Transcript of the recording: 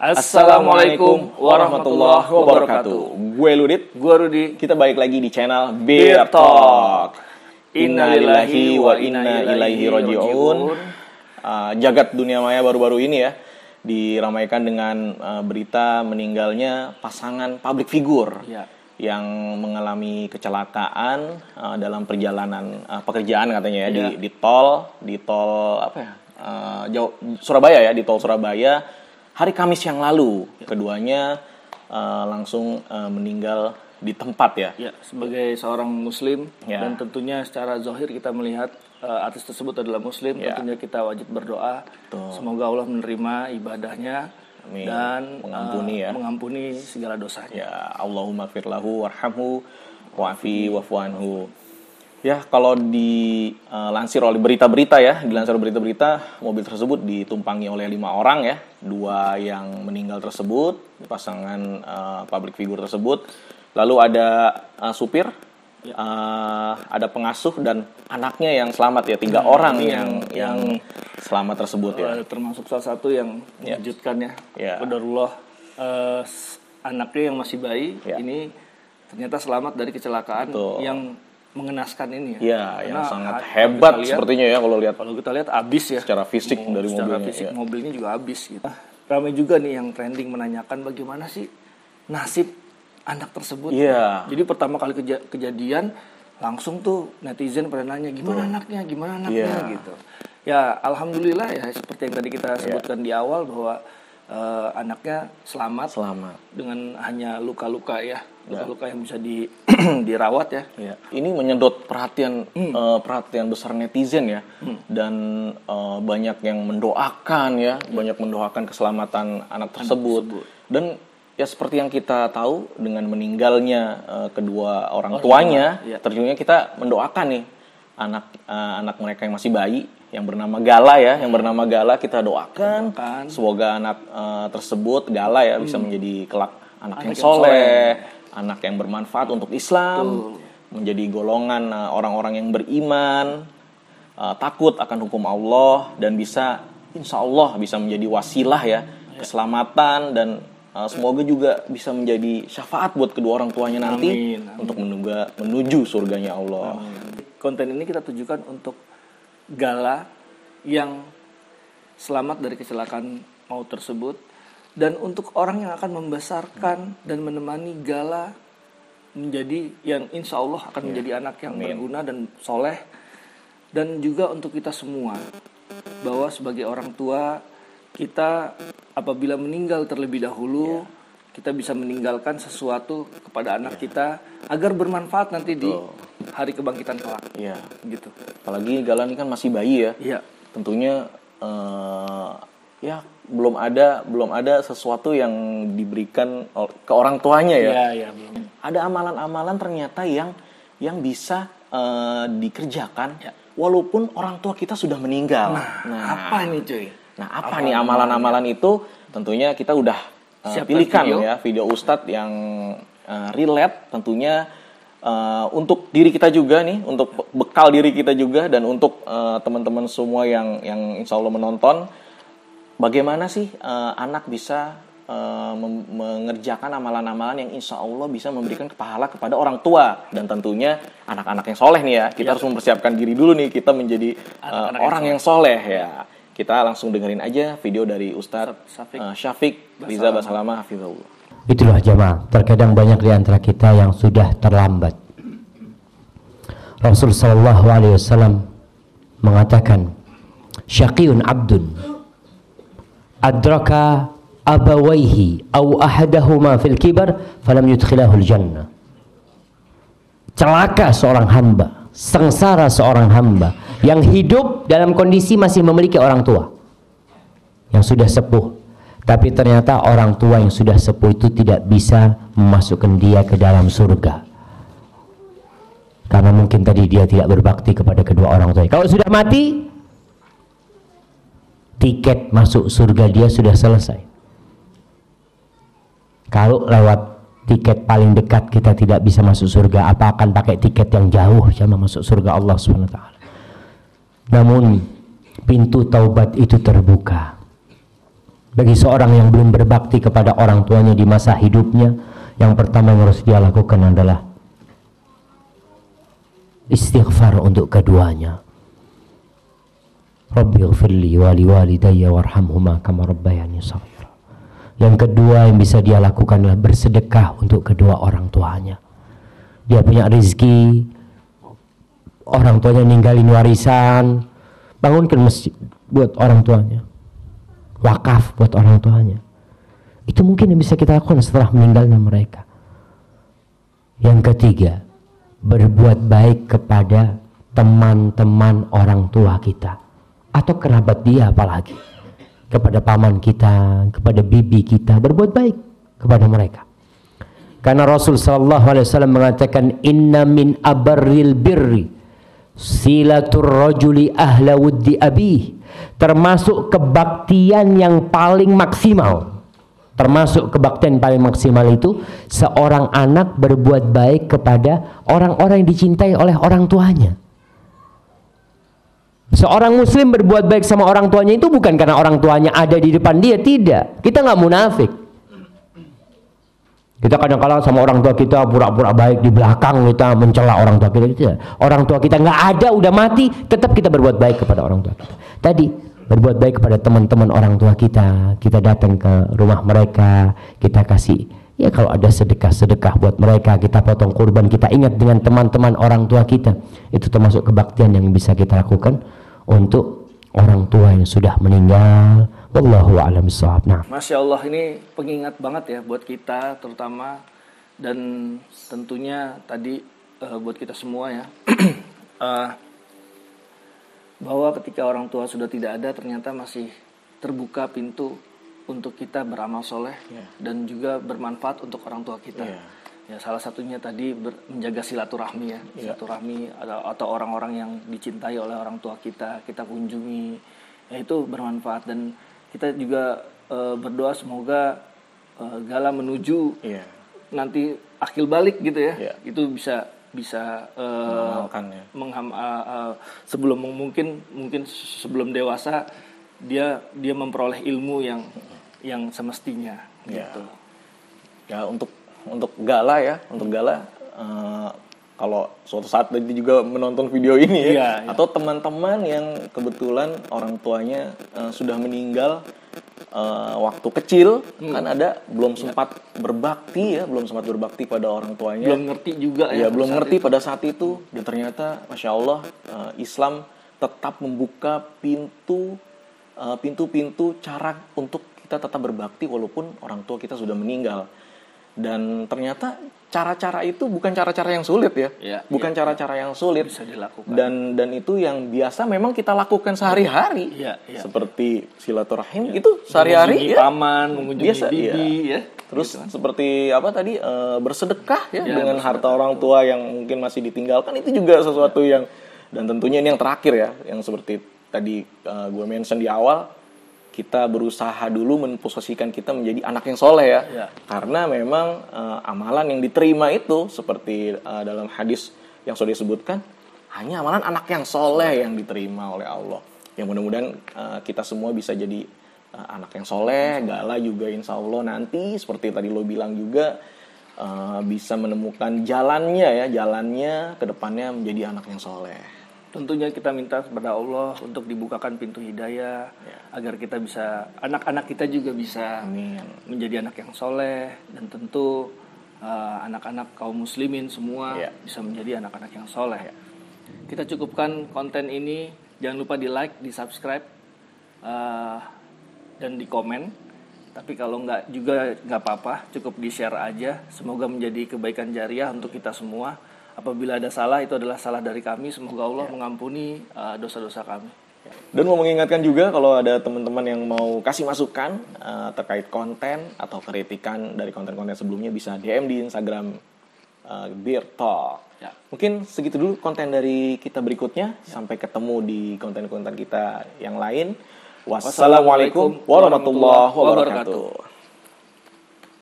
Assalamualaikum warahmatullahi wabarakatuh. Gue Ludit, Gue Rudi. kita balik lagi di channel Beer Talk. Innalillahi wa inna ilaihi roji'un. Uh, jagat dunia maya baru-baru ini ya diramaikan dengan uh, berita meninggalnya pasangan public figure Ya. Yang mengalami kecelakaan uh, dalam perjalanan uh, pekerjaan katanya ya di, Ya. di tol di tol apa ya uh, jauh Surabaya ya di tol Surabaya hari Kamis yang lalu keduanya uh, langsung uh, meninggal di tempat ya Ya, sebagai seorang muslim Ya. dan tentunya secara zahir kita melihat uh, artis tersebut adalah muslim, Ya. tentunya kita wajib berdoa Betul. semoga Allah menerima ibadahnya Amin. dan Mengampuni uh, ya. mengampuni segala dosanya. Ya, Allahumma firlahu warhamhu wa'fi wa'fu anhu. Ya, kalau dilansir oleh berita-berita ya, dilansir oleh berita-berita, mobil tersebut ditumpangi oleh lima orang ya, dua yang meninggal tersebut, pasangan eh, public figure tersebut, lalu ada eh, supir, eh, ada pengasuh dan anaknya yang selamat ya, tiga orang yang yang selamat tersebut ya. Uh, termasuk salah satu yang mengejutkan ya. Ya. Qadarullah, uh, anaknya yang masih bayi Ya. ini ternyata selamat dari kecelakaan Betul. yang mengenaskan ini ya. Ya, yang sangat hebat lihat- sepertinya ya kalau lihat Kalau kita lihat abis ya. secara fisik Mau- dari secara mobilnya. fisik ya. mobilnya juga habis gitu. Nah, ramai juga nih yang trending menanyakan bagaimana sih nasib anak tersebut. Iya. Jadi pertama kali keja- kejadian langsung tuh netizen pada nanya gimana anaknya, gimana anaknya Iya. gitu. Ya alhamdulillah ya seperti yang tadi kita sebutkan di awal bahwa eh, anaknya selamat Selamat. dengan hanya luka-luka ya, luka-luka yang bisa di dirawat ya. Ya, ini menyedot perhatian eh, perhatian besar netizen ya, dan eh, banyak yang mendoakan ya, banyak mendoakan keselamatan anak tersebut. Dan ya seperti yang kita tahu dengan meninggalnya eh, kedua orang tuanya, iya. tentunya kita mendoakan nih anak eh, anak mereka yang masih bayi yang bernama Gala ya, yang bernama Gala kita doakan, Doakan. semoga anak eh, tersebut Gala ya bisa menjadi kelak anak, yang yang soleh, anak yang bermanfaat untuk Islam, menjadi golongan uh, orang-orang yang beriman, uh, takut akan hukum Allah dan bisa insya Allah bisa menjadi wasilah ya keselamatan dan uh, semoga juga bisa menjadi syafaat buat kedua orang tuanya nanti Amin, amin. untuk menuga, menuju surganya Allah. Konten ini kita tujukan untuk Gala yang selamat dari kecelakaan maut tersebut. Dan untuk orang yang akan membesarkan dan menemani Gala menjadi yang insya Allah akan menjadi anak yang berguna dan soleh. Dan juga untuk kita semua bahwa sebagai orang tua kita apabila meninggal terlebih dahulu kita bisa meninggalkan sesuatu kepada anak kita agar bermanfaat nanti di hari kebangkitan kelak Iya. gitu Apalagi Gala ini kan masih bayi ya. iya tentunya eh, ya belum ada belum ada sesuatu yang diberikan ke orang tuanya ya. iya iya belum Ada amalan-amalan ternyata yang yang bisa eh, dikerjakan Ya. walaupun orang tua kita sudah meninggal. Nah, apa ini cuy nah apa nih amalan-amalan itu? Tentunya kita udah Siapkan pilihkan video. ya video Ustadz yang eh, relate tentunya eh, untuk diri kita juga nih, untuk be- bekal diri kita juga dan untuk eh, teman-teman semua yang yang insya Allah menonton, bagaimana sih eh, anak bisa mem- mengerjakan amalan-amalan yang insya Allah bisa memberikan pahala kepada orang tua dan tentunya anak-anak yang soleh nih ya. Kita harus mempersiapkan diri dulu nih kita menjadi Anak-anak yang orang yang soleh ya. Kita langsung dengerin aja video dari Ustadz Syafiq. eh, Syafiq Riza Basalama Hafizahullah. Itulah jamaah, terkadang banyak di antara kita yang sudah terlambat. Rasul sallallahu alaihi wasallam mengatakan, "Syaqiyun abdun adraka abawaihi aw ahadahuma fil kibar falam yudkhilahul jannah." Celaka seorang hamba, sengsara seorang hamba yang hidup dalam kondisi masih memiliki orang tua yang sudah sepuh tapi ternyata orang tua yang sudah sepuh itu tidak bisa memasukkan dia ke dalam surga. Karena mungkin tadi dia tidak berbakti kepada kedua orang tuanya kalau sudah mati tiket masuk surga dia sudah selesai. Kalau lewat tiket paling dekat kita tidak bisa masuk surga apa akan pakai tiket yang jauh sama masuk surga Allah taala? Namun pintu taubat itu terbuka bagi seorang yang belum berbakti kepada orang tuanya di masa hidupnya yang pertama yang harus dia lakukan adalah istighfar untuk keduanya wali walidayya warhamhuma kama rabbayani saghira yang kedua yang bisa dia lakukan adalah bersedekah untuk kedua orang tuanya. Dia punya rezeki, orang tuanya ninggalin warisan, bangunkan masjid buat orang tuanya. Wakaf buat orang tuanya. Itu mungkin yang bisa kita lakukan setelah meninggalnya mereka. Yang ketiga, berbuat baik kepada teman-teman orang tua kita atau kerabat dia apalagi kepada paman kita, kepada bibi kita, berbuat baik kepada mereka. Karena Rasul sallallahu alaihi wasallam mengatakan inna min abarril birri silatur ahla wuddi abih termasuk kebaktian yang paling maksimal termasuk kebaktian paling maksimal itu seorang anak berbuat baik kepada orang-orang yang dicintai oleh orang tuanya Seorang muslim berbuat baik sama orang tuanya itu bukan karena orang tuanya ada di depan dia, tidak. Kita nggak munafik. Kita kadang-kadang sama orang tua kita pura-pura baik di belakang kita mencela orang tua kita tidak. Orang tua kita nggak ada udah mati, tetap kita berbuat baik kepada orang tua kita. Tadi berbuat baik kepada teman-teman orang tua kita, kita datang ke rumah mereka, kita kasih ya kalau ada sedekah-sedekah buat mereka, kita potong kurban, kita ingat dengan teman-teman orang tua kita. Itu termasuk kebaktian yang bisa kita lakukan untuk orang tua yang sudah meninggal. Wallahu a'lam bishawab. Nah. Masya Allah ini pengingat banget ya buat kita terutama dan tentunya tadi uh, buat kita semua ya uh, bahwa ketika orang tua sudah tidak ada ternyata masih terbuka pintu untuk kita beramal soleh yeah. dan juga bermanfaat untuk orang tua kita. Yeah ya salah satunya tadi ber, menjaga silaturahmi ya yeah. silaturahmi atau, atau orang-orang yang dicintai oleh orang tua kita kita kunjungi ya itu bermanfaat dan kita juga e, berdoa semoga e, Gala menuju yeah. nanti akil balik gitu ya yeah. itu bisa bisa e, ya. mengham sebelum mungkin mungkin sebelum dewasa dia dia memperoleh ilmu yang yang semestinya yeah. gitu ya untuk untuk Gala ya, untuk Gala uh, kalau suatu saat nanti juga menonton video ini ya, yeah. atau teman-teman yang kebetulan orang tuanya uh, sudah meninggal uh, waktu kecil hmm. kan ada belum sempat berbakti ya, belum sempat berbakti pada orang tuanya. Belum ngerti juga ya. ya belum ngerti itu. pada saat itu dan ternyata masya Allah uh, Islam tetap membuka pintu pintu-pintu uh, cara untuk kita tetap berbakti walaupun orang tua kita sudah meninggal dan ternyata cara-cara itu bukan cara-cara yang sulit ya, ya bukan iya. cara-cara ya, yang sulit bisa dilakukan dan dan itu yang biasa memang kita lakukan sehari-hari ya, ya. seperti silaturahim ya. itu sehari-hari ya paman mengunjungi biasa, bibi ya. ya terus gitu kan. seperti apa tadi e, bersedekah ya, ya dengan harta orang tua yang mungkin masih ditinggalkan itu juga sesuatu ya. yang dan tentunya ini yang terakhir ya yang seperti tadi e, gue mention di awal kita berusaha dulu memposisikan kita menjadi anak yang soleh ya. ya. Karena memang uh, amalan yang diterima itu seperti uh, dalam hadis yang sudah disebutkan hanya amalan anak yang soleh yang diterima oleh Allah. Yang mudah-mudahan uh, kita semua bisa jadi uh, anak yang soleh, gala juga insya Allah nanti seperti tadi lo bilang juga uh, bisa menemukan jalannya ya, jalannya ke depannya menjadi anak yang soleh tentunya kita minta kepada Allah untuk dibukakan pintu hidayah ya. agar kita bisa anak-anak kita juga bisa Amin. menjadi anak yang soleh dan tentu uh, anak-anak kaum muslimin semua ya. bisa menjadi anak-anak yang soleh. Ya. Kita cukupkan konten ini jangan lupa di like, di subscribe uh, dan di komen. Tapi kalau nggak juga nggak apa-apa, cukup di share aja. Semoga menjadi kebaikan jariah untuk kita semua apabila ada salah itu adalah salah dari kami semoga Allah ya. mengampuni uh, dosa-dosa uh, kami dan mau mengingatkan juga kalau ada teman-teman yang mau kasih masukan uh, terkait konten atau kritikan dari konten-konten sebelumnya bisa DM di Instagram uh, Beer Talk. Ya. Mungkin segitu dulu konten dari kita berikutnya. Ya. Sampai ketemu di konten-konten kita yang lain. Wassalamualaikum warahmatullahi wabarakatuh.